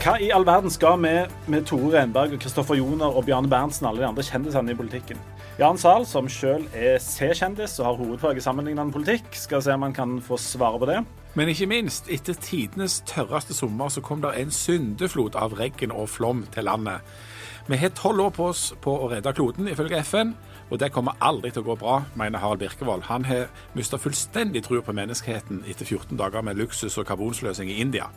Hva i all verden skal vi med Tore Renberg, Kristoffer Joner og Bjarne Berntsen og alle de andre kjendisene i politikken? Jan Zahl, som sjøl er C-kjendis og har hovedfag i sammenlignende politikk, skal se om han kan få svare på det. Men ikke minst, etter tidenes tørreste sommer så kom det en syndeflod av regn og flom til landet. Vi har tolv år på oss på å redde kloden, ifølge FN. Og det kommer aldri til å gå bra, mener Harald Birkevold. Han har mista fullstendig tro på menneskeheten etter 14 dager med luksus og karbonsløsing i India.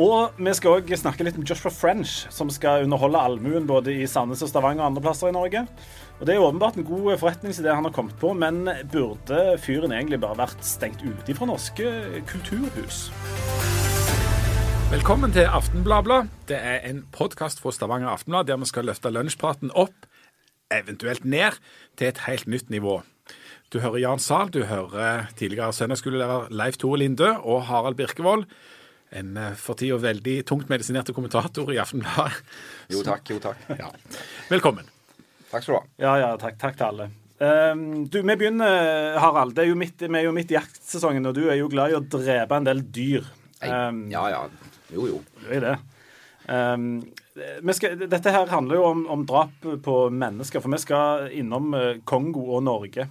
Og vi skal òg snakke litt med Joshua French, som skal underholde allmuen både i Sandnes og Stavanger og andre plasser i Norge. Og Det er åpenbart en god forretningsidé han har kommet på, men burde fyren egentlig bare vært stengt ute fra norske kulturhus? Velkommen til Aftenbladblad. Det er en podkast fra Stavanger Aftenblad der vi skal løfte lunsjpraten opp, eventuelt ned, til et helt nytt nivå. Du hører Jan Zahl, du hører tidligere søndagsskolelærer Leif Tore Lindø og Harald Birkevold en eh, for tida veldig tungt medisinerte kommentator i Aftenbladet. Jo takk, jo takk. Ja. Velkommen. Takk skal du ha. Ja, ja, takk, takk til alle. Um, du, Vi begynner, Harald. Det er jo midt, vi er jo midt i jaktsesongen, og du er jo glad i å drepe en del dyr. Um, ja, ja. Jo, jo. Det er det. Um, skal, dette her handler jo om, om, drap på mennesker, for vi skal innom eh, Kongo og Norge.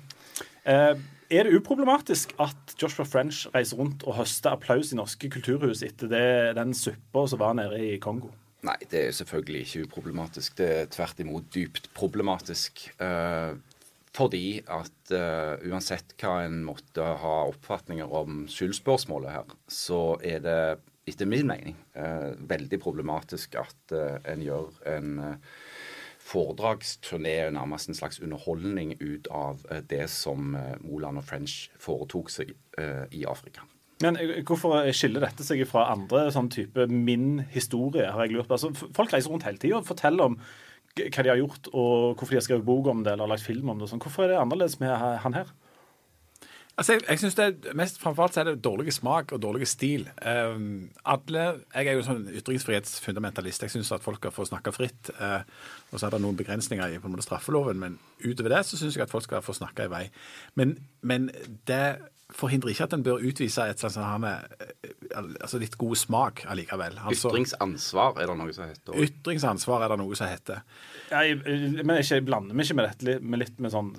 Uh, er det uproblematisk at Joshua French reiser rundt og høster applaus i norske kulturhus etter det, den suppa som var nede i Kongo? Nei, det er selvfølgelig ikke uproblematisk. Det er tvert imot dypt problematisk. Uh, fordi at uh, uansett hva en måtte ha oppfatninger om skyldspørsmålet her, så er det etter min mening uh, veldig problematisk at en gjør en foredragsturné, nærmest en slags underholdning ut av eh, det som eh, Moland og French foretok seg eh, i Afrika. Men Hvorfor skiller dette seg fra andre sånn type min historie? har jeg lurt på. Altså, folk reiser rundt hele tida og forteller om hva de har gjort, og hvorfor de har skrevet bok om det eller lagt film om det. Sånn. Hvorfor er det annerledes med han her? Altså, jeg, jeg synes det er mest Framfor alt så er det dårlig smak og dårlig stil. Um, alle, Jeg er jo sånn ytringsfrihetsfundamentalist. Jeg syns at folk skal få snakke fritt. Uh, og så er det noen begrensninger i på en måte straffeloven, men utover det så syns jeg at folk skal få snakke i vei. Men, men det forhindrer ikke at en bør utvise et sånt sånn, altså litt god smak allikevel. Altså, ytringsansvar er det noe som heter? Ytringsansvar er det noe som heter. Ja, jeg, men jeg blander meg ikke med dette med litt med sånn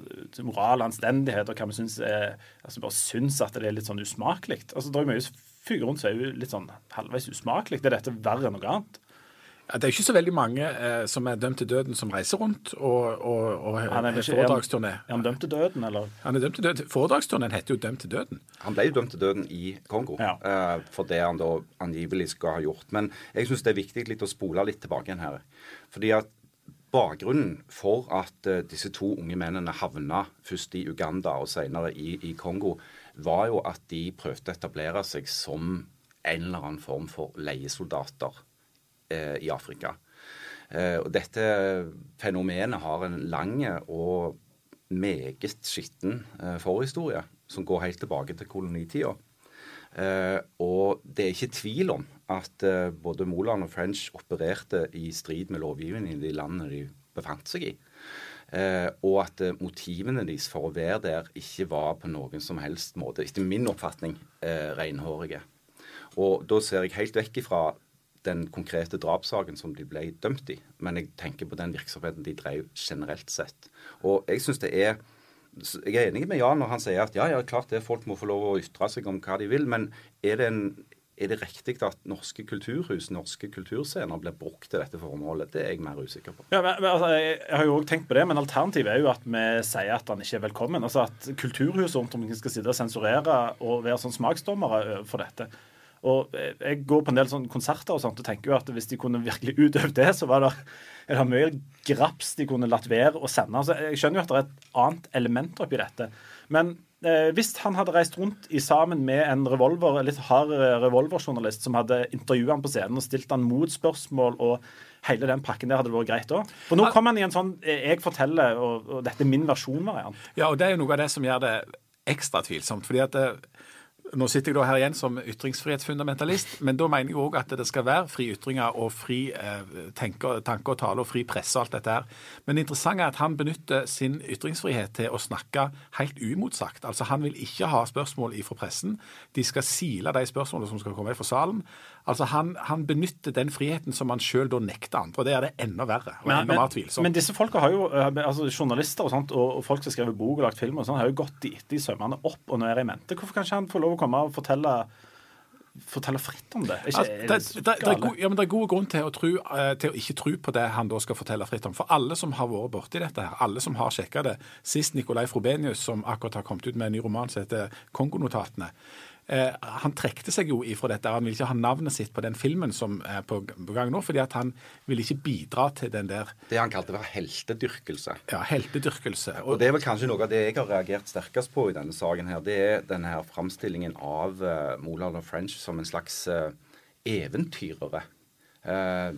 moral og anstendighet og hva vi syns er altså Bare syns at det er litt sånn usmakelig. Altså, det er mye fyker rundt som er litt sånn halvveis usmakelig. Er dette verre enn noe annet? Det er ikke så veldig mange eh, som er dømt til døden, som reiser rundt og, og, og han er foredragsturné. Er han dømt til døden, eller? Han er dømt til døden. Foredragsturneen heter jo 'Dømt til døden'. Han ble jo dømt til døden i Kongo ja. eh, for det han da angivelig skal ha gjort. Men jeg syns det er viktig litt å spole litt tilbake igjen her. Fordi at Bakgrunnen for at uh, disse to unge mennene havna først i Uganda og senere i, i Kongo, var jo at de prøvde å etablere seg som en eller annen form for leiesoldater Eh, i Afrika. Eh, og dette fenomenet har en lang og meget skitten eh, forhistorie, som går helt tilbake til kolonitida. og det er ikke tvil om at både Moland og French opererte i strid med lovgivningen i de landene de befant seg i. og at motivene deres for å være der ikke var på noen som helst måte, etter min oppfatning, renhårige. Og da ser jeg helt vekk ifra den konkrete drapssaken som de ble dømt i, men jeg tenker på den virksomheten de drev generelt sett. Og jeg syns det er jeg er enig med Jan når han sier at ja, ja, klart det, folk må få lov å ytre seg om hva de vil, men er det, en, er det riktig at norske kulturhus, norske kulturscener, blir brukt til dette formålet? Det er jeg mer usikker på. Ja, men, men altså, jeg, har jo òg tenkt på det, men alternativet er jo at vi sier at han ikke er velkommen. Altså At kulturhus rundt omkring skal sitte og sensurere og være sånn smaksdommere for dette. Og Jeg går på en del sånne konserter og sånt og tenker jo at hvis de kunne virkelig utøvd det, så var det, det mye graps de kunne latt være å sende. Altså, jeg skjønner jo at det er et annet element oppi dette. Men eh, hvis han hadde reist rundt i sammen med en revolver, litt hard revolverjournalist som hadde intervjua han på scenen og stilt han motspørsmål og hele den pakken der hadde det vært greit da. For nå kommer han i en sånn eh, 'jeg forteller', og, og dette er min versjon-variant. Ja, og det er jo noe av det som gjør det ekstra tvilsomt. fordi at det, Nå sitter jeg da her igjen som ytringsfrihetsfundamentalist, men da mener jeg òg at det skal være fri ytringer og fri eh, tanke, tanke og tale og fri presse og alt dette her. Men det interessante er at han benytter sin ytringsfrihet til å snakke helt uimotsagt. Altså Han vil ikke ha spørsmål fra pressen. De skal sile de spørsmålene som skal komme fra salen. Altså Han, han benytter den friheten som han sjøl da nekter andre. og Det er det enda verre. og men, enda mer tvilsomt. Men disse folka har jo, eh, altså journalister og sånt, og folk som har skrevet bok og lagt film, og sånt, har jo gått de etter i sømmene opp og ned i mente. Hvorfor kan ikke han få lov å komme og fortelle fortelle fritt om det. Ikke, altså, det, det, det, er god, ja, det er god grunn til å, tro, uh, til å, ikke tro på det han da skal fortelle fritt om. For alle som har vært borti dette, her, alle som har sjekka det, sist Nicolai Frobenius, som akkurat har kommet ut med en ny roman som heter Kongonotatene, Eh, han trekte seg jo ifra dette. Han ville ikke ha navnet sitt på den filmen som er på, gang nå, fordi at han ville ikke bidra til den der Det han kalte for heltedyrkelse. Ja, heltedyrkelse. Og, og, det er vel kanskje noe av det jeg har reagert sterkest på i denne saken her. Det er denne her framstillingen av uh, Moland og French som en slags uh, eventyrere. Uh,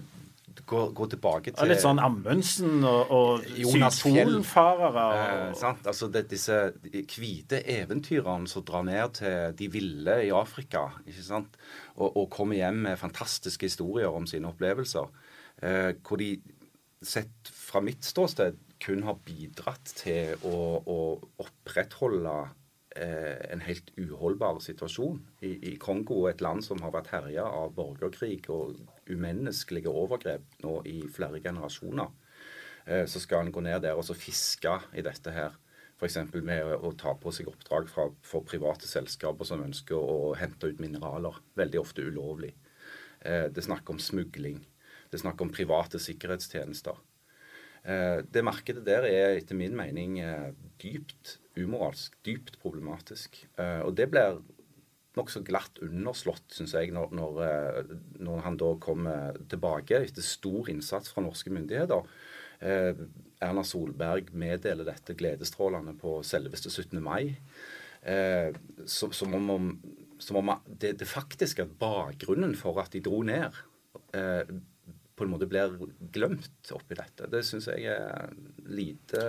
gå, gå tilbake til Litt sånn Amundsen og, og sydpolfarere. Eh, sant? Altså det, disse hvite eventyrerne som drar ned til de ville i Afrika ikke sant? Og, og kommer hjem med fantastiske historier om sine opplevelser. Eh, hvor de, sett fra mitt ståsted, kun har bidratt til å, å opprettholde eh, en helt uholdbar situasjon i, i, Kongo, et land som har vært herja av borgerkrig og umenneskelige overgrep nå i flere generasjoner. Eh, så skal en gå ned der og så fiske i dette her. F.eks. med å, ta på seg oppdrag fra, for private selskaper som ønsker å hente ut mineraler. Veldig ofte ulovlig. Eh, det er snakk om smugling. Det er snakk om private sikkerhetstjenester. Eh, det markedet der er etter min mening eh, dypt umoralsk, dypt problematisk. Eh, og det blir nokså glatt underslått, syns jeg, når, når, eh, når, han da kommer tilbake etter stor innsats fra norske myndigheter. Eh, Erna Solberg meddeler dette gledesstrålende på selveste 17. mai. Som om, som om det, det faktisk er bakgrunnen for at de dro ned på en måte blir glemt oppi dette. Det syns jeg er lite,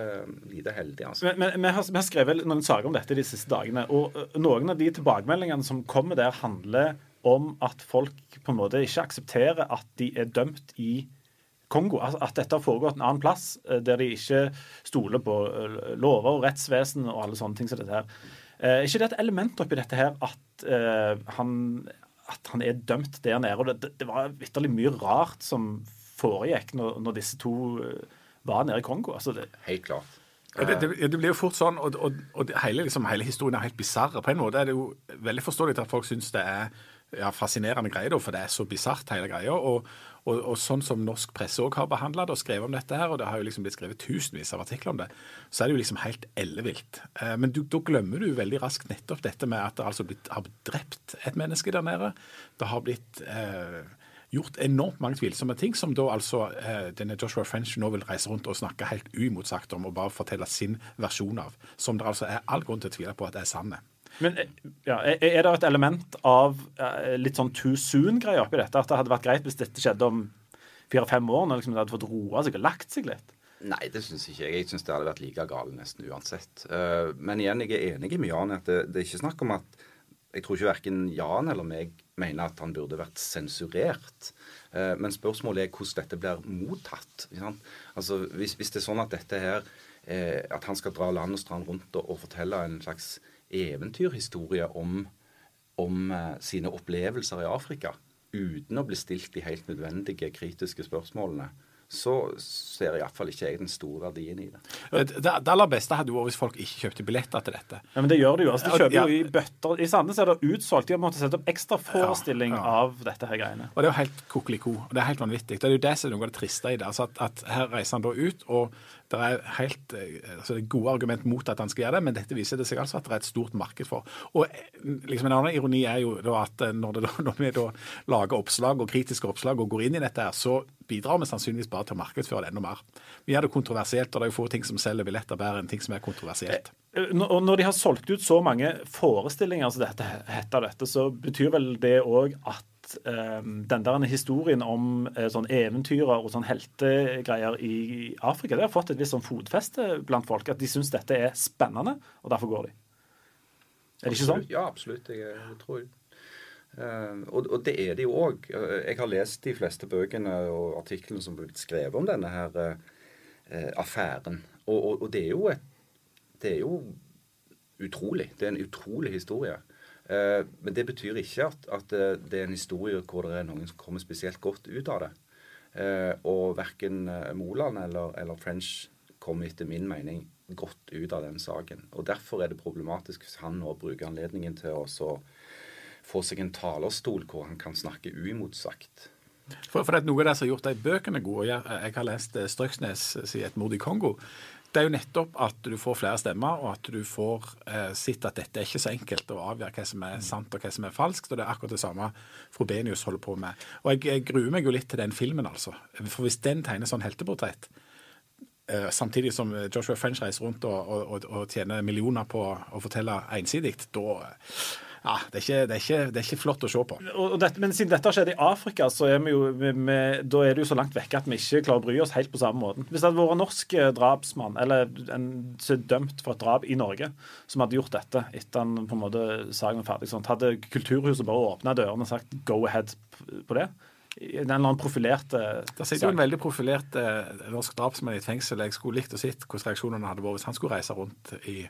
lite heldig. Altså. Men, men vi, har, vi, har, skrevet noen saker om dette de siste dagene. og Noen av de tilbakemeldingene som kommer der, handler om at folk på en måte ikke aksepterer at de er dømt i Kongo. At dette har foregått en annen plass, der de ikke stoler på lover og rettsvesen og alle sånne ting som dette her. Er ikke det et element oppi dette her at han at han er dømt der nede. og Det, det var vitterlig mye rart som foregikk når, når, disse to eh, var nede i Kongo. Altså det, Helt klart. Ja, det, det, det, blir jo fort sånn, og, og, og hele, liksom, hele, historien er helt bisarr. På en måte er det jo veldig forståelig at folk syns det er ja, fascinerende greie, da, for det er så bisart, hele greia. Og, og, og, sånn som norsk presse òg har behandla det og skrevet om dette, her, og det har jo liksom blitt skrevet tusenvis av artikler om det, så er det jo liksom helt ellevilt. Eh, men du, da glemmer du veldig raskt nettopp dette med at det altså blitt, har drept et menneske der nede. Det har blitt eh, gjort enormt mange tvilsomme ting, som da altså eh, denne Joshua French nå vil reise rundt og snakke helt uimotsagt om og bare fortelle sin versjon av. Som det altså er all grunn til å tvile på at er sanne. Men ja, Er det et element av eh, litt sånn too soon-greie oppi dette? At det hadde vært greit hvis dette skjedde om fire-fem år, når liksom det hadde fått roa seg og lagt seg litt? Nei, det syns ikke jeg. Jeg syns det hadde vært like galt nesten uansett. Eh, men igjen, jeg er enig med Jan at det, det, er ikke snakk om at Jeg tror ikke verken Jan eller meg mener at han burde vært sensurert. Eh, men spørsmålet er hvordan dette blir mottatt. Altså, hvis, hvis, det er sånn at dette her At han skal dra land og strand rundt og, og fortelle en slags eventyrhistorie om, om uh, sine opplevelser i Afrika uten å bli stilt de helt nødvendige kritiske spørsmålene så ser iallfall ikke jeg den store verdien i det. Det, det aller beste hadde jo vært hvis folk ikke kjøpte billetter til dette. Ja, Men det gjør de jo. altså De kjøper jo i bøtter. I Sandnes er det utsolgt. De har måttet sette opp ekstra forestilling ja, ja. av dette her greiene. Og det er jo helt kokeliko. Det er helt vanvittig. Det er jo det som er noe av det triste i det. altså at, at Her reiser han da ut, og det er helt eh, altså gode argument mot at han skal gjøre det, men dette viser det seg altså at det er et stort marked for. Og eh, liksom En annen ironi er jo da at eh, når, det, når vi da lager oppslag og kritiske oppslag og går inn i dette, her, så bidrar vi sannsynligvis bare til å markedsføre det enda mer. Vi gjør det kontroversielt, og det er jo få ting som selger billetter bedre enn ting som er kontroversielt. Og Når de har solgt ut så mange forestillinger som dette heter dette, så betyr vel det òg at um, den der historien om uh, sånn eventyrer og sånn heltegreier i Afrika det har fått et visst sånn fotfeste blant folk. At de syns dette er spennende, og derfor går de. Er det ikke sånn? Ja, absolutt. Jeg, jeg tror. Uh, og, og, det er det jo òg. Jeg har lest de fleste bøkene og artiklene som er blitt skrevet om denne her uh, affæren. Og, og, og, det er jo et Det er jo utrolig. Det er en utrolig historie. Uh, men det betyr ikke at, at, det er en historie hvor det er noen som kommer spesielt godt ut av det. og verken Moland eller, eller French kommer etter min mening godt ut av den saken. Og Derfor er det problematisk hvis han nå bruker anledningen til å få seg en talerstol hvor han kan snakke uimotsagt. For, for Noe av det som har gjort de bøkene gode, jeg, har lest eh, Strøksnes 'Et mord i Kongo', det er jo nettopp at du får flere stemmer, og at du får eh, sett at dette er ikke så enkelt å avgjøre hva som er sant og hva som er falskt. og Det er akkurat det samme Frobenius holder på med. Og jeg, jeg gruer meg jo litt til den filmen, altså. For hvis den tegner sånn helteportrett, eh, samtidig som Joshua French reiser rundt og, og, og, tjener millioner på å fortelle ensidig, da ja, det er, ikke, det, er ikke, det er, ikke, flott å se på. Dette, men siden dette har skjedd i Afrika, så er vi jo, vi, vi, da er det jo så langt vekke at vi ikke klarer å bry oss helt på samme måten. Hvis det hadde vært en norsk eh, drapsmann, eller en som er dømt for et drap i Norge, som hadde gjort dette etter han på en måte saken var ferdig, sånt, hadde Kulturhuset bare åpna dørene og sagt go ahead på det? en eller annen profilert Det sitter jo en veldig profilert eh, norsk drapsmann i et fengsel. Jeg skulle likt å se hvordan reaksjonene hadde vært hvis han skulle reise rundt i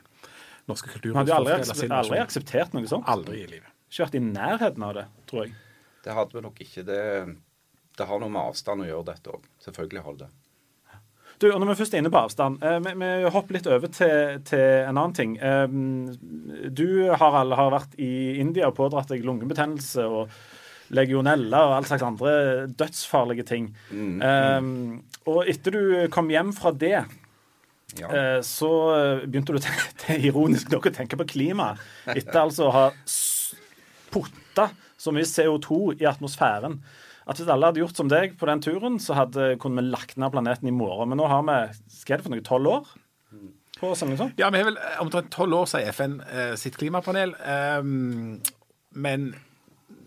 norske kulturer. Han hadde aldri, aldri akseptert noe sånt? Aldri i livet. Ikke vært i nærheten av det, tror jeg. Det hadde vi nok ikke. Det, det har noe med avstand å gjøre, dette òg. Selvfølgelig har det det. Du, og Når vi først er inne på avstand, eh, vi, vi, hopper litt over til, til en annen ting. Eh, du, Harald, har vært i India og pådratt deg lungebetennelse og legionella og all slags andre dødsfarlige ting. Mm, mm. Eh, og etter du kom hjem fra det, ja. Eh, så eh, begynte du til, ironisk nok å tenke på klima. Etter altså å ha putta så mye CO2 i atmosfæren. At hvis alle hadde gjort som deg på den turen, så hadde, kunne vi lagt ned planeten i morgen. Men nå har vi skal det for noe, tolv år på sånn? Ja, vi har vel omtrent tolv år, sier FN eh, sitt klimapanel. Um, men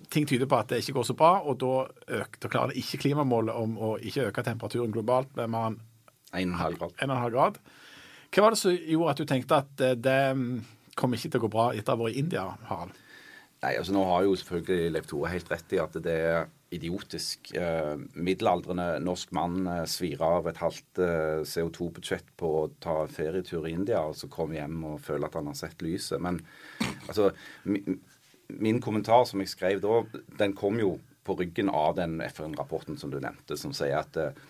ting tyder på at det ikke går så bra, og da, øk, da klarer det ikke klimamålet om å ikke øke temperaturen globalt men enn 1,5 grad. 1,5 grad. Hva var det som gjorde at du tenkte at eh, det mm, kom ikke til å gå bra etter å ha vært i India, Harald? Nei, altså Nå har jo selvfølgelig Leif Tore helt rett i at det er idiotisk. Eh, middelaldrende norsk mann eh, svir av et halvt eh, CO2-budsjett på å ta ferietur i India, og så komme hjem og føle at han har sett lyset. Men altså min, min kommentar som jeg skrev da, den kom jo på ryggen av den FN-rapporten som du nevnte, som sier at eh,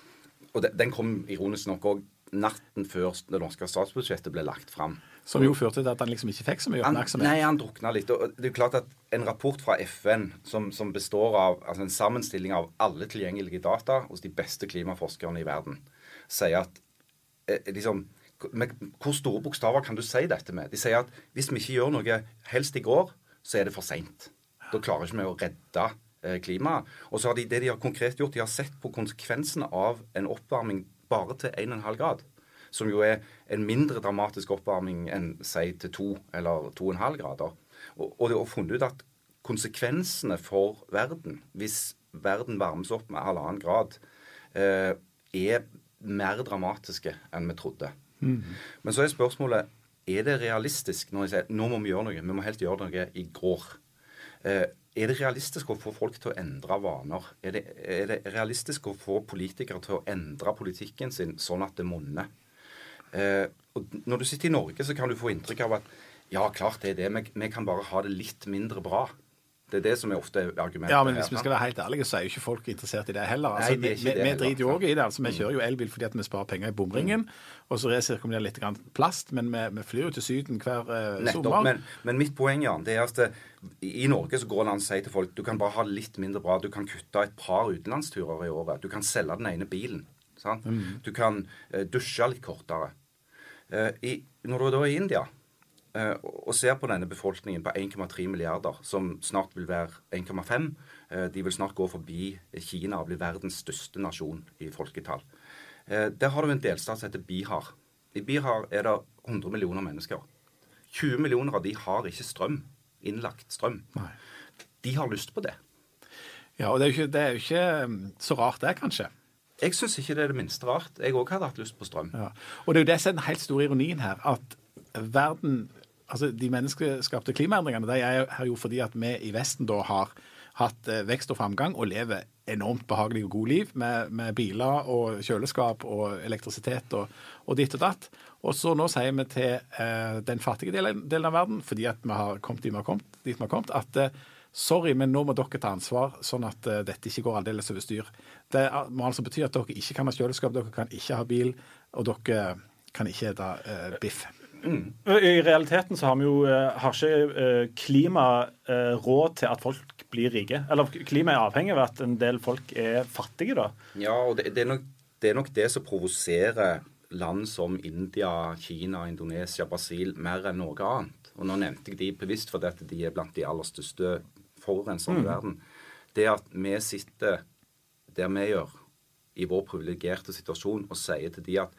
og den kom ironisk nok òg natten før det norske statsbudsjettet ble lagt fram. Som jo førte til at han liksom ikke fikk så mye oppmerksomhet? Han, nei, han drukna litt. Og det er jo klart at En rapport fra FN som, som består av altså en sammenstilling av alle tilgjengelige data hos de beste klimaforskerne i verden, sier at eh, liksom, med, Hvor store bokstaver kan du si dette med? De sier at hvis vi ikke gjør noe helst i går, så er det for seint. Da klarer ikke vi å redde Eh, klimaet. Og så har de, det de har konkret gjort, de har sett på konsekvensene av en oppvarming bare til 1,5 grad. Som jo er en mindre dramatisk oppvarming enn si til 2 eller 2,5 grader. Og, og de har funnet ut at konsekvensene for verden, hvis verden varmes opp med halvannen grad, eh, er mer dramatiske enn vi trodde. Mm. Men så er spørsmålet er det realistisk når jeg sier nå må vi gjøre noe. Vi må helst gjøre noe i går. Eh, er det realistisk å få folk til å endre vaner? Er det, er det realistisk å få politikere til å endre politikken sin sånn at det monner? Eh, når du sitter i Norge, så kan du få inntrykk av at ja, klart det er det, vi, vi kan bare ha det litt mindre bra. Det er det som er ofte argumentet. Ja, men hvis vi skal være helt ærlige, så er jo ikke folk interessert i det heller. Altså, Nei, det vi, heller. vi driter jo òg i det. altså Vi kjører jo elbil fordi at vi sparer penger i bomringen. Mm. Og så resirkulerer litt plast. Men vi, vi, flyr jo til Syden hver uh, Nettopp, sommer. Men, men, mitt poeng, Jan, det er at det, i Norge så går det an å si til folk du kan bare ha litt mindre bra. Du kan kutte et par utenlandsturer i året. Du kan selge den ene bilen. Mm. Du kan uh, dusje litt kortere. Uh, i, når du er da i India Eh, og ser på denne befolkningen på 1,3 milliarder, som snart vil være 1,5 eh, De vil snart gå forbi Kina og bli verdens største nasjon i folketall. Eh, der har du en delstat som heter Bihar. I Bihar er det 100 millioner mennesker. 20 millioner av de har ikke strøm. Innlagt strøm. Nei. De har lyst på det. Ja, og det er, jo ikke, det er jo ikke mm, så rart det, kanskje. Jeg syns ikke det er det minste rart. Jeg òg hadde hatt lyst på strøm. Ja. Og det er jo det som er den helt store ironien her. At verden Altså, De menneskeskapte klimaendringene de er jo fordi at vi i Vesten da har hatt eh, vekst og framgang og lever enormt behagelig og god liv med, med biler og kjøleskap og elektrisitet og, og, ditt og datt. Og så nå sier vi til eh, den fattige delen, av verden, fordi at vi har kommet dit vi har kommet, vi har kommet at eh, sorry, men nå må dere ta ansvar, sånn at uh, dette ikke går aldeles over styr. Det må altså bety at dere ikke kan ha kjøleskap, dere kan ikke ha bil, og dere kan ikke spise uh, biff. Mm. I realiteten så har vi jo eh, har ikke eh, klima eh, råd til at folk blir rike. Eller klima er avhengig av at en del folk er fattige, da. Ja, og det, det, er, nok, det er, nok, det som provoserer land som India, Kina, Indonesia, Brasil mer enn noe annet. Og nå nevnte jeg de bevisst fordi at de er blant de aller største forurenserne mm. i verden. Det at vi sitter der vi gjør, i vår privilegerte situasjon, og sier til de at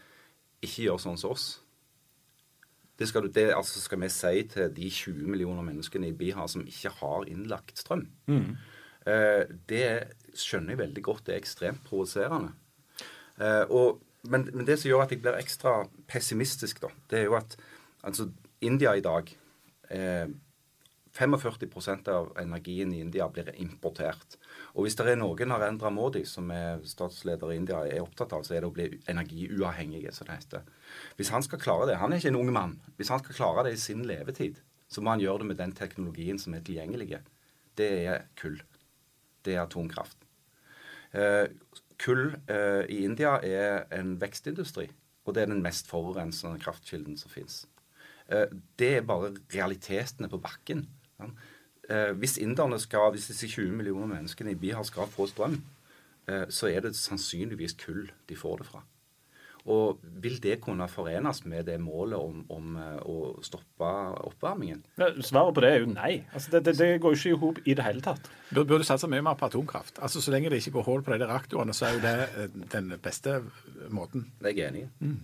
ikke gjør sånn som oss. Det skal, du, det, altså skal vi si til de 20 millioner menneskene i Bihar som ikke har innlagt strøm. Mm. Eh, det skjønner jeg veldig godt. Det er ekstremt provoserende. Eh, men, men, det som gjør at jeg blir ekstra pessimistisk, da, det er jo at altså, India i dag eh, 45% av energien i India blir importert. Og hvis det er noen Narendra Modi, som er statsleder i India, er opptatt av, så er det å bli energiuavhengige, som det heter. Hvis han skal klare det Han er ikke en ung mann. Hvis han skal klare det i sin levetid, så må han gjøre det med den teknologien som er tilgjengelig. Det er kull. Det er atomkraft. Eh, kull eh, i India er en vekstindustri, og det er den mest forurensende kraftkilden som fins. Eh, det er bare realitetene på bakken. Eh, hvis inderne skal, hvis disse 20 millioner menneskene i Bihar skal få strøm, eh, så er det sannsynligvis kull de får det fra. Og vil det kunne forenes med det målet om, om eh, å stoppe oppvarmingen? Ja, svaret på det er jo nei. Altså, det, det, det, går jo ikke i hop i det hele tatt. Bør burde satse mye mer på atomkraft. Altså, Så lenge det ikke går hull på de reaktorene, så er jo det den beste måten. Det er jeg enig i. Mm.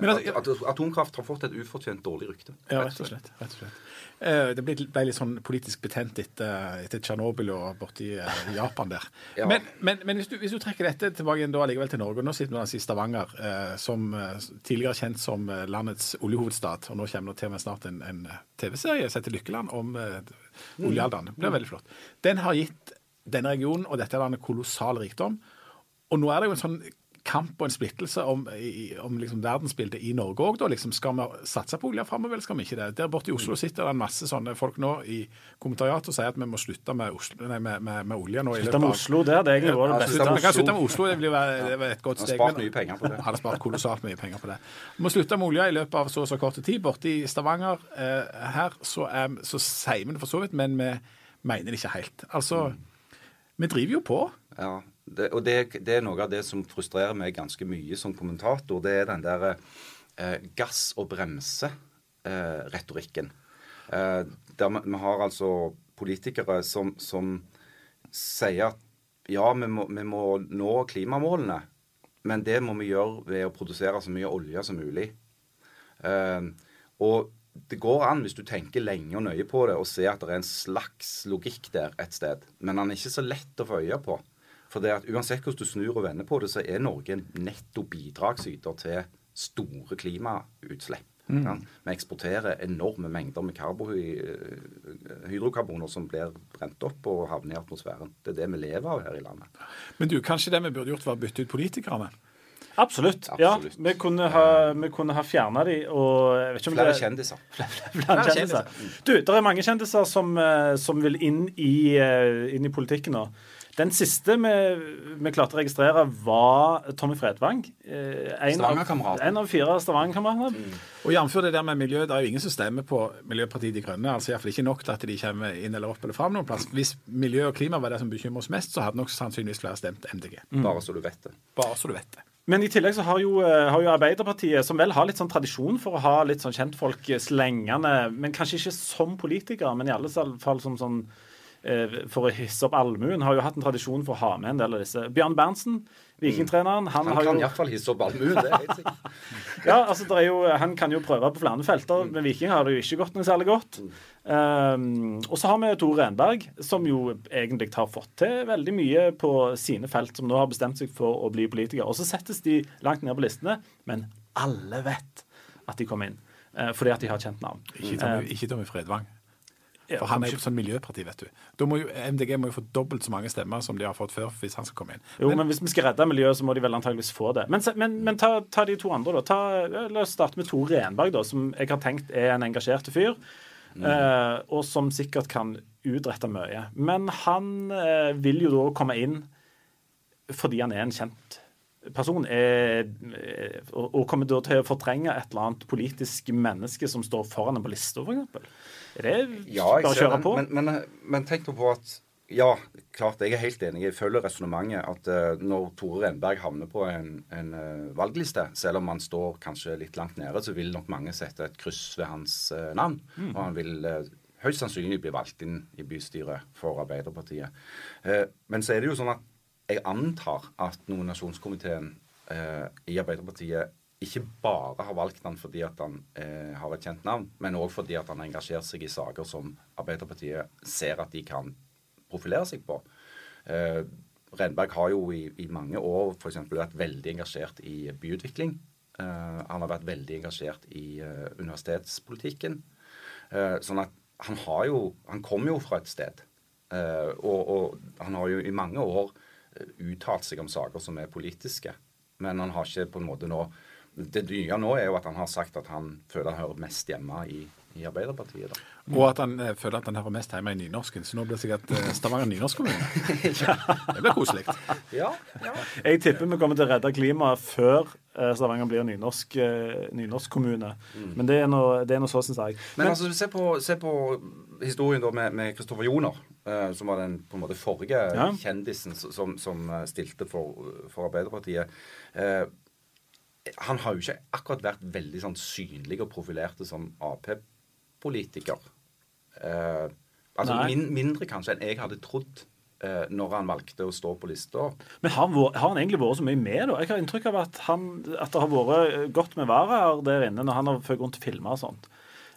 Men at, at, atomkraft har fått et ufortjent dårlig rykte. Ja, rett og slett. Rett og slett. Eh, det ble, ble, litt sånn politisk betent etter, etter Tsjernobyl og borti uh, Japan der. ja. Men, men, men hvis, du, hvis, du, trekker dette tilbake igjen da allikevel til Norge, og nå sitter vi altså i Stavanger, uh, som tidligere kjent som landets oljehovedstad, og nå kommer det til og med snart en, en TV-serie som heter Lykkeland om oljealderen. Det blir mm. veldig flott. Den har gitt denne regionen og dette landet kolossal rikdom. Og nå er det jo en sånn kamp og en splittelse om, om liksom verdensbildet i Norge òg. Liksom, skal vi satse på olje framover, eller skal vi ikke det? Der borte i Oslo sitter det en masse sånne folk nå i kommentariatet og sier at vi må slutte med, Oslo, nei, med, med, med olje nå. Slutte med Oslo, det hadde egentlig vært det beste. Vi kan slutte med Oslo, det blir være et godt steg. Hadde spart mye penger på det. Hadde spart kolossalt mye penger på det. Vi må slutte med olje i løpet av så og så kort tid. Borte i Stavanger eh, her så, er, så sier vi det for så vidt, men vi mener det ikke helt. Altså, mm. vi driver jo på. Ja, det, og det, det, er noe av det som frustrerer meg ganske mye som kommentator. Det er den der eh, gass- og bremse-retorikken. Eh, eh, der vi, har altså politikere som, som sier at ja, vi må, vi må, nå klimamålene, men det må vi gjøre ved å produsere så mye olje som mulig. Eh, og det går an, hvis du tenker lenge og nøye på det, å se at det er en slags logikk der et sted. Men den er ikke så lett å få øye på. For det at uansett hvordan du snur og vender på det, så er Norge en netto bidragsyter til store klimautslipp. Mm. Ja. Vi eksporterer enorme mengder med hydrokarboner som blir brent opp og havner i atmosfæren. Det er det vi lever av her i landet. Men du, kanskje det vi burde gjort, var å bytte ut politikerne? Absolutt. Absolutt. Ja, vi kunne ha, vi ha fjerna de og Flere det, kjendiser. Flere kjendiser. Du, det er mange kjendiser som, eh, som vil inn i, eh, inn i politikken nå. Den siste vi, vi, klarte å registrere, var Tommy Fredvang. Eh, en, av, en av fire Stavanger-kamerater. Mm. Og Jf. det der med miljø, det er jo ingen som stemmer på Miljøpartiet De Grønne. altså Iallfall ikke nok til at de kommer inn eller opp eller fram noen plass. Hvis miljø og klima var det som bekymrer oss mest, så hadde nok sannsynligvis flere stemt MDG. Mm. Bare så du vet det. Bare så du vet det. Men i tillegg så har jo, eh, har jo, Arbeiderpartiet, som vel har litt sånn tradisjon for å ha litt sånn kjentfolk slengende, men kanskje ikke som politikere, men i alle fall som sånn Eh, for å hisse opp allmuen, har jo hatt en tradisjon for å ha med en del av disse. Bjørn Berntsen, vikingtreneren Han, han kan jo... iallfall hisse opp allmuen, det er helt sikkert. ja, altså, det er jo, Han kan jo prøve på flere felter. Med Viking har det jo ikke gått noe særlig godt. Um, og så har vi Tore Renberg, som jo egentlig har fått til veldig mye på sine felt, som nå har bestemt seg for å bli politiker. Og så settes de langt ned på listene, men alle vet at de kom inn. fordi at de har kjent navn. Ikke Tommy, ikke Tommy Fredvang. For han er jo sånn miljøparti, vet du. Da må jo, MDG må jo få dobbelt så mange stemmer som de har fått før, hvis han skal komme inn. Jo, men, men hvis vi skal redde miljøet, så må de vel antageligvis få det. Men, men, men ta, ta, de to andre, da. Ta, la oss starte med Tore Renberg, da, som jeg har tenkt er en engasjert fyr. Mm. Eh, og som sikkert kan utrette mye. Men han eh, vil jo da komme inn fordi han er en kjent person, er, eh, og, og kommer da til å fortrenge et eller annet politisk menneske som står foran ham på lista, f.eks. Er det ja, bare å kjøre på? Men, men, men tenk på at ja, klart. Jeg er helt enig. Jeg følger resonnementet at uh, når Tore Renberg havner på en, en uh, valgliste, selv om han står kanskje litt langt nede, så vil nok mange sette et kryss ved hans uh, navn. Mm. Og han vil høyst sannsynlig bli valgt inn i bystyret for Arbeiderpartiet. men så er det jo sånn at jeg antar at nominasjonskomiteen i Arbeiderpartiet ikke bare har valgt han fordi at han eh, har et kjent navn, men òg fordi at han har engasjert seg i saker som Arbeiderpartiet ser at de kan profilere seg på. Eh, Renberg har jo i, i mange år f.eks. vært veldig engasjert i byutvikling. Eh, han har vært veldig engasjert i eh, universitetspolitikken. Eh, sånn at han har jo Han kommer jo fra et sted. Eh, og, og, han har jo i mange år uttalt seg om saker som er politiske. Men han har ikke på en måte nå det nye nå er jo at han har sagt at han føler han hører mest hjemme i, i Arbeiderpartiet. da. Og at han eh, føler at han hører mest hjemme i nynorsken. Så nå blir det sikkert eh, Stavanger nynorskkommune. Det blir koselig. Ja, ja. Jeg tipper vi kommer til å redde klimaet før eh, Stavanger blir nynorsk, eh, nynorskkommune. Mm. Men det er noe, så, syns jeg. Men, Men altså, se på, se på, historien da med Kristoffer Joner, eh, som var den på en måte forrige ja. kjendisen som, som, stilte for, for Arbeiderpartiet. Eh, han har jo ikke akkurat vært veldig sånn synlig og profilert som Ap-politiker. Eh, altså min, mindre kanskje enn jeg hadde trodd eh, når han valgte å stå på lista. Men har han, har han, egentlig vært så mye med, da? Jeg har inntrykk av at, han, at det har vært godt med varaer der inne når han har født rundt og filma og sånt.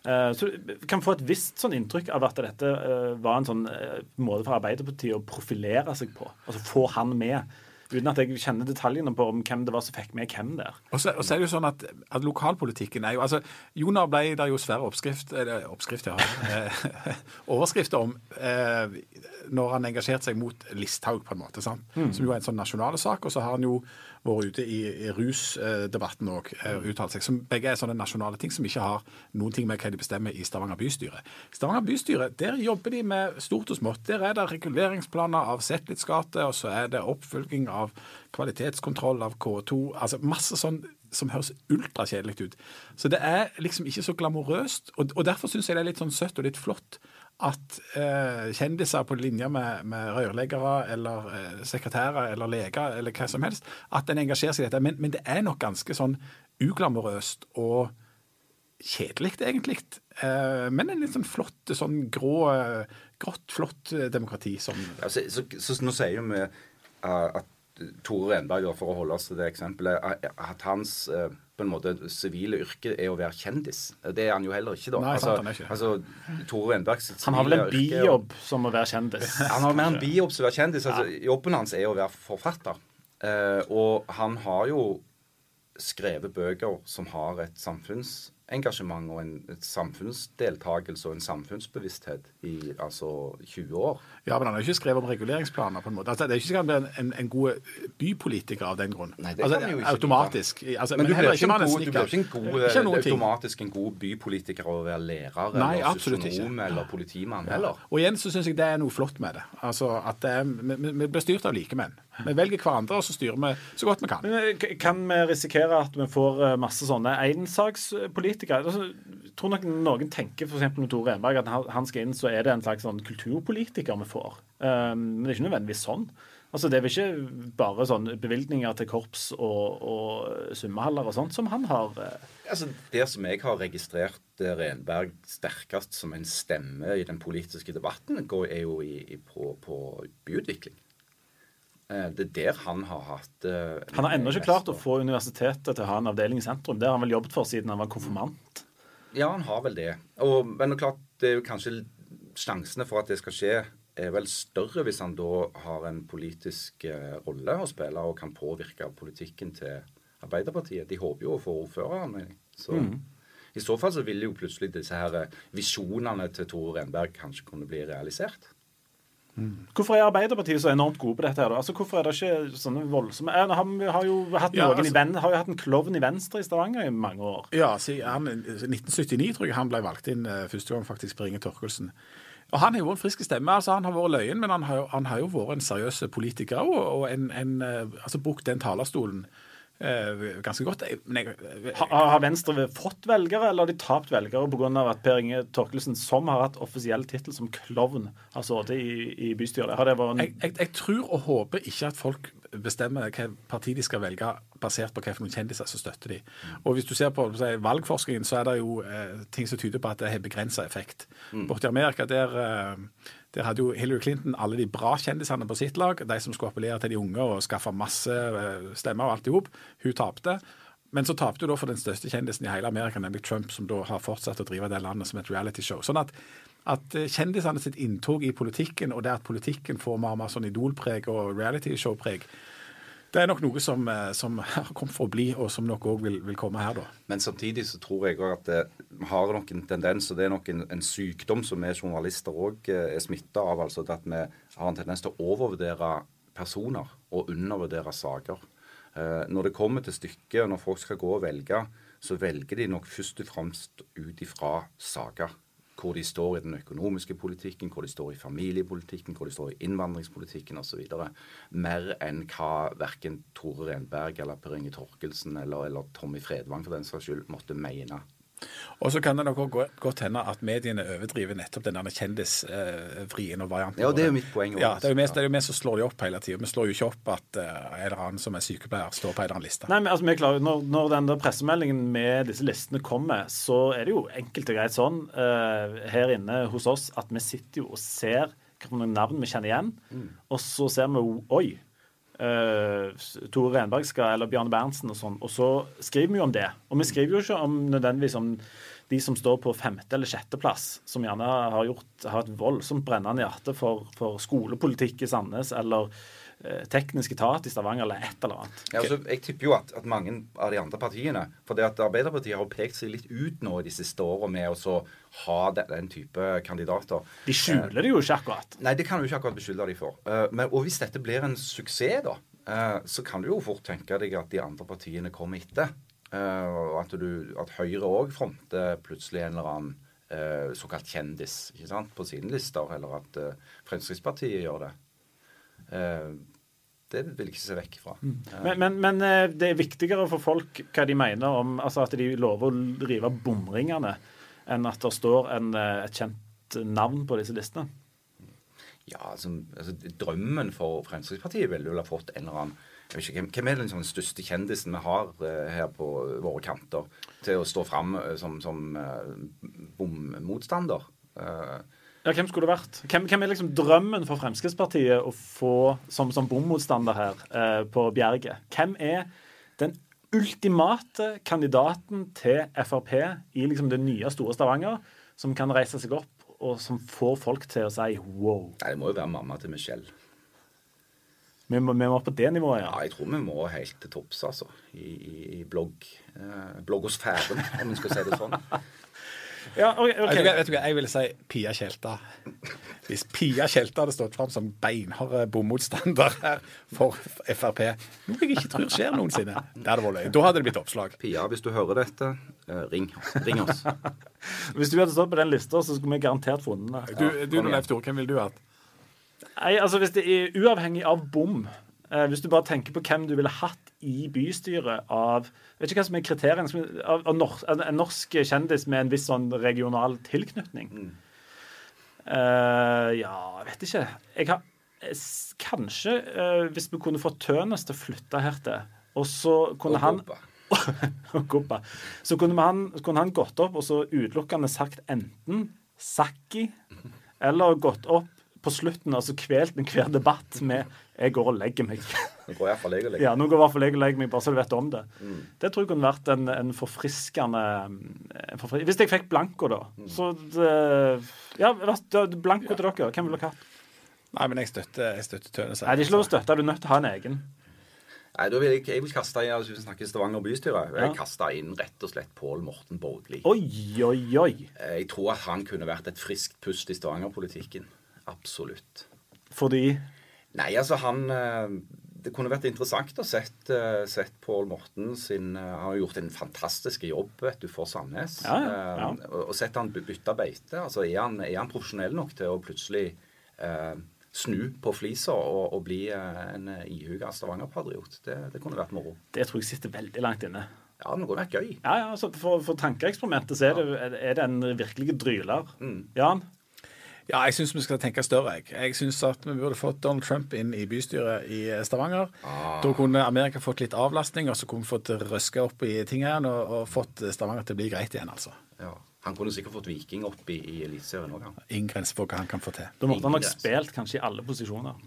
Eh, så kan få et visst sånn inntrykk av at dette eh, var en sånn eh, måte for Arbeiderpartiet å profilere seg på. Altså få han med. Uten at jeg kjenner detaljene på om hvem det var som fikk med hvem der. Og så, og så er det jo sånn at, at, lokalpolitikken er jo altså, Jonar ble der jo svære oppskrift, eller oppskrift, ja, overskrifter om eh, når han engasjerte seg mot Listhaug, på en måte. Mm. Som jo er en sånn nasjonale sak. Og så har han jo vært ute i, i rusdebatten òg, eh, uttalt seg. Som begge er sånne nasjonale ting som ikke har noen ting med hva de bestemmer i Stavanger bystyre. Stavanger bystyre, der jobber de med stort og smått. Der er det reguleringsplaner av Zetlitz gate, og så er det oppfølging av kvalitetskontroll av K2. Altså masse sånn som høres ultrakjedelig ut. Så det er liksom ikke så glamorøst. Og, og derfor syns jeg det er litt sånn søtt og litt flott at eh, kjendiser på linje med, med rørleggere eller eh, sekretærer eller leger eller hva som helst, at en engasjerer seg i dette. Men, men, det er nok ganske sånn uglamorøst og kjedelig, egentlig. Eh, men en litt sånn flott, sånn grå, grått, flott demokrati som ja, så, så, så, Nå sier vi uh, at Tore Renberg, for å holde oss til det eksempelet, at hans uh, på en måte sivile yrke er å være kjendis. Det er han jo heller ikke, da. Nei, altså, han, er ikke. altså, Tore Renbergs Han har vel en bijobb som å være kjendis? Han har mer en bijobb som å være kjendis. Altså, ja. Jobben hans er å være forfatter. Uh, og han har jo skrevet bøker som har et samfunnsengasjement og en samfunnsdeltakelse og en samfunnsbevissthet i altså 20 år. Ja, men han har ikke skrevet om reguleringsplaner på en måte. Altså, det er ikke sikkert han blir en, en, god bypolitiker av den grunn. Nei, det altså, kan jo ikke automatisk. Altså, men, men, du blir ikke, en god, du blir ikke, en god, ikke automatisk en god bypolitiker av å være lærer Nei, eller sosionom eller politimann heller. Og igjen så syns jeg det er noe flott med det. Altså at det er, vi, vi blir styrt av likemenn. Vi velger hverandre, og så styrer vi så godt vi kan. Men eh, kan vi risikere at vi får eh, masse sånne ensakspolitikere? Altså, tror nok noen tenker f.eks. med Tore Enberg at han skal inn, så er det en slags sånn kulturpolitiker vi får. Um, men det er ikke nødvendigvis sånn. Altså, Det er vel ikke bare sånn bevilgninger til korps og, og svømmehaller og sånt som han har eh. Altså, Det som jeg har registrert Renberg sterkest som en stemme i den politiske debatten, går, er jo i, i, på, på byutvikling. Eh, det er der han har hatt Han har ennå ikke klart å få universitetet til å ha en avdeling i sentrum. Det har han vel jobbet for siden han var konfirmant? Ja, han har vel det. Og, men det er klart, det er jo kanskje sjansene for at det skal skje, er vel større hvis han da har en politisk uh, rolle å spille og kan påvirke politikken til Arbeiderpartiet. De håper jo å få ordføreren. Så mm. I så fall så ville jo plutselig disse her visjonene til Tore Renberg kanskje kunne bli realisert. Hvorfor er Arbeiderpartiet så enormt gode på dette? her da? Altså, hvorfor er det ikke sånne voldsomme Vi har, har, jo hatt ja, altså, ven, har jo hatt en klovn i Venstre i Stavanger i mange år. Ja, i 1979 tror jeg han ble valgt inn uh, første gang faktisk på Inge Torkelsen. Og Han har jo en frisk stemme. altså Han har vært løyen, men han har, han har jo vært en seriøs politiker og, og en, en, uh, altså brukt den talerstolen Eh, ganske godt. Jeg, har, har, Venstre fått velgere, eller har de tapt velgere pga. at Per Inge Torkelsen, som har hatt offisiell tittel som klovn, har sittet i, i bystyret? En... Jeg, jeg, jeg, tror og håper ikke at folk bestemmer hvilket parti de skal velge basert på hvilke kjendiser som støtter de. Og Hvis du ser på si, valgforskningen, så er det jo eh, ting som tyder på at det har begrensa effekt. Mm. Borti Amerika der eh, der hadde jo Hillary Clinton alle de bra kjendisene på sitt lag. De som skulle appellere til de unge og skaffe masse eh, stemmer og alt i hop. Hun tapte. Men så tapte hun da for den største kjendisen i hele Amerika, nemlig Trump, som da har fortsatt å drive det landet som et realityshow. Sånn at, at eh, kjendisene sitt inntog i politikken, og det at politikken får mer og mer sånn idolpreg og realityshow-preg, det er nok noe som, eh, som har kommet for å bli, og som nok òg vil, vil, komme her, da. Men samtidig så tror jeg òg at det har nok en tendens, og det er nok en, en sykdom som vi journalister òg eh, er smitta av, altså at vi har en tendens til å overvurdere personer og undervurdere saker. Eh, når det kommer til stykket, og når folk skal gå og velge, så velger de nok først og fremst ut ifra saker hvor de står i den økonomiske politikken, hvor de står i familiepolitikken, hvor de står i innvandringspolitikken osv. Mer enn hva verken Tore Renberg eller Per Inge Torkelsen eller, eller Tommy Fredvang for den saks skyld måtte mene. Og så kan det nok godt hende at mediene overdriver nettopp den der kjendisvrien og varianten. Ja, det er jo mitt poeng. Ja, det er jo mest, det er jo vi som slår de opp hele tida. Vi slår jo ikke opp at uh, en eller annen som er sykepleier, står på en eller annen liste. Nei, men altså, vi er klar, når, når den der pressemeldingen med disse listene kommer, så er det jo enkelt og greit sånn uh, her inne hos oss at vi sitter jo og ser hvilke navn vi kjenner igjen, mm. og så ser vi oi, Tore Renberg skal, eller Bjarne Berntsen og sånn. Og så skriver vi jo om det. Og vi skriver jo ikke om nødvendigvis om de som står på femte- eller sjetteplass, som gjerne har, gjort, har et voldsomt brennende hjerte for, for skolepolitikk i Sandnes, eller eh, teknisk etat i Stavanger, eller et eller annet. Ja, altså, jeg tipper jo at, at, mange av de andre partiene For det at Arbeiderpartiet har pekt seg litt ut nå de siste årene med å ha den, type kandidater. De skjuler det jo ikke akkurat. Nei, det kan du ikke akkurat beskylde de for. Uh, men, og hvis dette blir en suksess, da, uh, så kan du jo fort tenke deg at de andre partiene kommer etter. Og at, du, at Høyre òg fronter plutselig en eller annen såkalt kjendis ikke sant, på sine lister, eller at Fremskrittspartiet gjør det. Det vil jeg ikke se vekk fra. Mm. Men, men, men, det er viktigere for folk hva de mener om altså at de lover å rive bomringene, enn at det står en, et kjent navn på disse listene. Ja, altså, altså Drømmen for Fremskrittspartiet ville vel ha fått en eller annen jeg vet ikke, Hvem er den sånn største kjendisen vi har uh, her på våre kanter til å stå fram uh, som, som uh, bommotstander? Ja, hvem skulle det vært? Hvem, hvem, er liksom drømmen for Fremskrittspartiet å få som, som bommotstander her på Bjerget? Hvem er den ultimate kandidaten til Frp i liksom det nye store Stavanger, som kan reise seg opp og som får folk til å si wow? Nei, Det må jo være mamma til Michelle. Vi må, vi må på det nivået, ja. ja. Jeg tror vi må helt til topps, altså. I, i blogg, eh, bloggosfæren, om en skal si det sånn. ja, okay, okay. Vet, vet du hva, jeg ville si Pia Tjelta. Hvis Pia Tjelta hadde stått fram som beinhard bommotstander her for Frp, noe jeg ikke tror skjer noensinne, det hadde vært løye. Da hadde det blitt oppslag. Pia, hvis du hører dette, uh, ring. ring oss. hvis du hadde stått på den lista, så skulle vi garantert funnet det. Du, du Leif Tore, hvem ville du hatt? Nei, altså Hvis det er uavhengig av bom eh, Hvis du bare tenker på hvem du ville hatt i bystyret av Vet ikke hva som er kriteriene av, av norsk, En norsk kjendis med en viss sånn regional tilknytning. Mm. Uh, ja, jeg vet ikke. Jeg har Kanskje uh, hvis vi kunne fått Tønes til å flytte hertil, og så kunne og han. Så kunne han, kunne han gått opp og så utelukkende sagt enten Sakki eller gått opp på slutten altså kvelt enhver debatt med 'jeg går og legger meg'. Nå går for jeg og legger Ja, nå går jeg for jeg og legger meg, bare så du vet om det. Mm. Det tror jeg kunne vært en, en forfriskende en forfri... Hvis jeg fikk blanko, da. Mm. Så det, Ja, blanko til dere. Hvem ville dere hatt? Nei, men jeg støtter, jeg støtter Tønes. Nei, det er ikke lov å støtte. Du er nødt til å ha en egen. Nei, da vil jeg, jeg vil kaste inn, altså, Hvis vi snakker Stavanger bystyre, ja. jeg kaster inn rett og slett Pål Morten Borgli. Oi, oi, oi. Jeg tror at han kunne vært et friskt pust i Stavanger-politikken. Absolutt. Fordi? Nei, altså han eh, Det kunne vært interessant å sett, eh, sett Pål Morten sin eh, Han har gjort en fantastisk jobb vet du, for Sandnes. Ja, ja. Og sett han bytte beite. Altså, er han, er han profesjonell nok til å plutselig eh, snu på flisa og, og bli en ihuga Stavanger-patriot. Det, det, kunne vært moro. Det tror jeg sitter veldig langt inne. Ja, det kunne vært gøy. Ja, ja, altså For, for tankeeksperimentet så er det, er det en virkelig dryler. Mm. Jan? Ja, jeg syns vi skal tenke større. Jeg, jeg syns at vi burde fått Donald Trump inn i bystyret i eh, Stavanger. Ah. Da kunne Amerika fått litt avlastning, og så kunne vi fått røska opp i tingene og, og fått Stavanger til å bli greit igjen, altså. Ja. Han kunne sikkert fått Viking opp i, i Eliteserien òg. Ingen grense for hva han kan få til. Da måtte han nok spilt kanskje i alle posisjoner.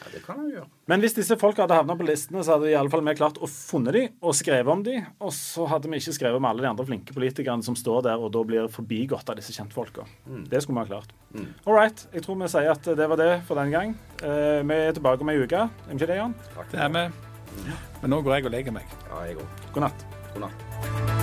Ja, det kan gjøre. Men hvis disse folka hadde havna på listene, så hadde i alle fall vi klart å funne de og skrevet om de, og så hadde vi ikke skrevet om alle de andre flinke politikerne som står der og da blir forbigått av disse kjentfolka. Mm. Det skulle vi ha klart. Mm. All right. Jeg tror vi sier at det var det for den gang. Eh, vi er tilbake om ei uke. Er vi ikke det, Jan? Takk. Det er vi. Men nå går jeg og legger meg. Ja, jeg òg. God natt. God natt.